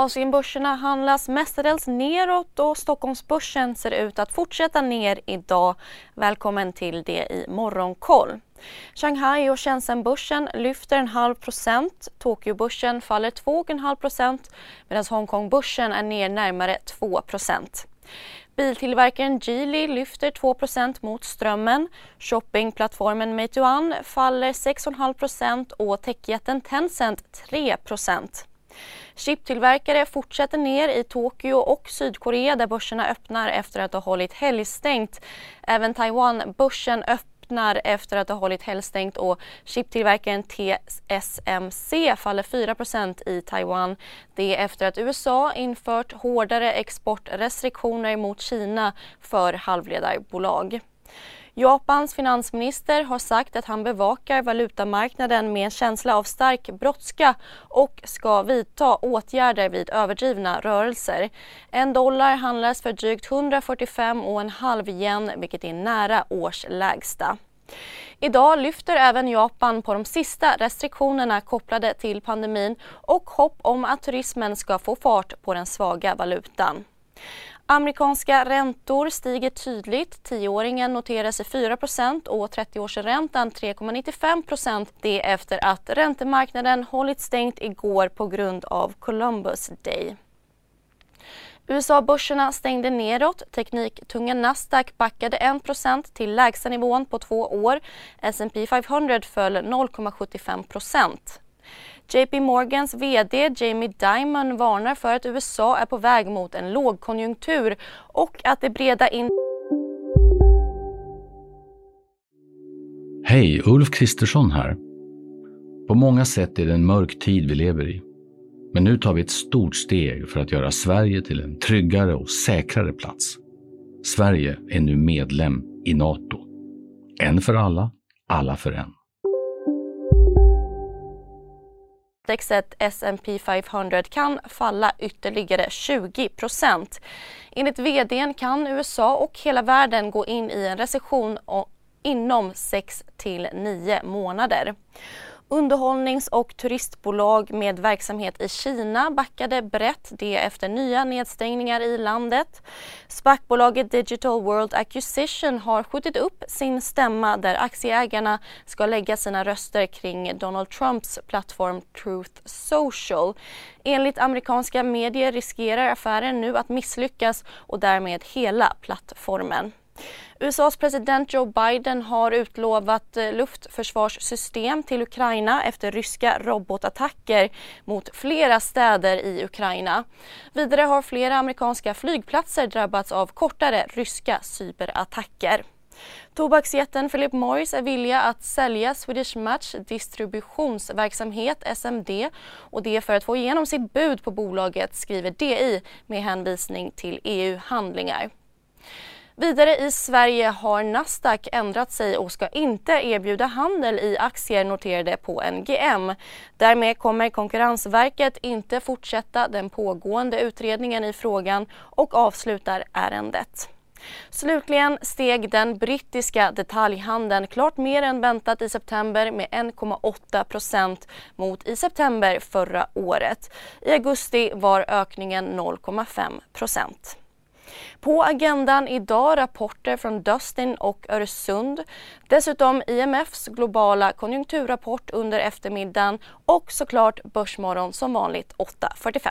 Asienbörserna handlas mestadels neråt och Stockholmsbörsen ser ut att fortsätta ner idag. Välkommen till det i Morgonkoll. Shanghai och Shenzhenbörsen lyfter en halv procent. Tokyobörsen faller 2,5 procent medan Hongkongbörsen är ner närmare 2 procent. Biltillverkaren Geely lyfter 2% mot strömmen. Shoppingplattformen Meituan faller 6,5% och techjätten Tencent 3 Chiptillverkare fortsätter ner i Tokyo och Sydkorea där börserna öppnar efter att ha hållit helgstängt. Även Taiwan-börsen öppnar efter att ha hållit helgstängt och chiptillverkaren TSMC faller 4% i Taiwan. Det är efter att USA infört hårdare exportrestriktioner mot Kina för halvledarbolag. Japans finansminister har sagt att han bevakar valutamarknaden med en känsla av stark brådska och ska vidta åtgärder vid överdrivna rörelser. En dollar handlas för drygt 145,5 yen vilket är nära årslägsta. Idag lyfter även Japan på de sista restriktionerna kopplade till pandemin och hopp om att turismen ska få fart på den svaga valutan. Amerikanska räntor stiger tydligt. Tioåringen noterar sig 4% och 30-årsräntan 3,95 Det efter att räntemarknaden hållit stängt igår på grund av Columbus Day. USA-börserna stängde neråt. Tekniktunga Nasdaq backade 1 till lägsta nivån på två år. S&P 500 föll 0,75 JP Morgans VD Jamie Dimon varnar för att USA är på väg mot en lågkonjunktur och att det breda in... Hej, Ulf Kristersson här. På många sätt är det en mörk tid vi lever i. Men nu tar vi ett stort steg för att göra Sverige till en tryggare och säkrare plats. Sverige är nu medlem i Nato. En för alla, alla för en. Indexet S&P 500 kan falla ytterligare 20% Enligt vdn kan USA och hela världen gå in i en recession inom 6 till 9 månader. Underhållnings och turistbolag med verksamhet i Kina backade brett det efter nya nedstängningar i landet. SPAC-bolaget Digital World Acquisition har skjutit upp sin stämma där aktieägarna ska lägga sina röster kring Donald Trumps plattform Truth Social. Enligt amerikanska medier riskerar affären nu att misslyckas och därmed hela plattformen. USAs president Joe Biden har utlovat eh, luftförsvarssystem till Ukraina efter ryska robotattacker mot flera städer i Ukraina. Vidare har flera amerikanska flygplatser drabbats av kortare ryska cyberattacker. Tobaksjätten Philip Morris är villiga att sälja Swedish Match distributionsverksamhet SMD och det för att få igenom sitt bud på bolaget skriver DI med hänvisning till EU-handlingar. Vidare i Sverige har Nasdaq ändrat sig och ska inte erbjuda handel i aktier noterade på NGM. Därmed kommer Konkurrensverket inte fortsätta den pågående utredningen i frågan och avslutar ärendet. Slutligen steg den brittiska detaljhandeln klart mer än väntat i september med 1,8% mot i september förra året. I augusti var ökningen 0,5 på agendan idag rapporter från Dustin och Öresund. Dessutom IMFs globala konjunkturrapport under eftermiddagen och såklart Börsmorgon som vanligt 8.45.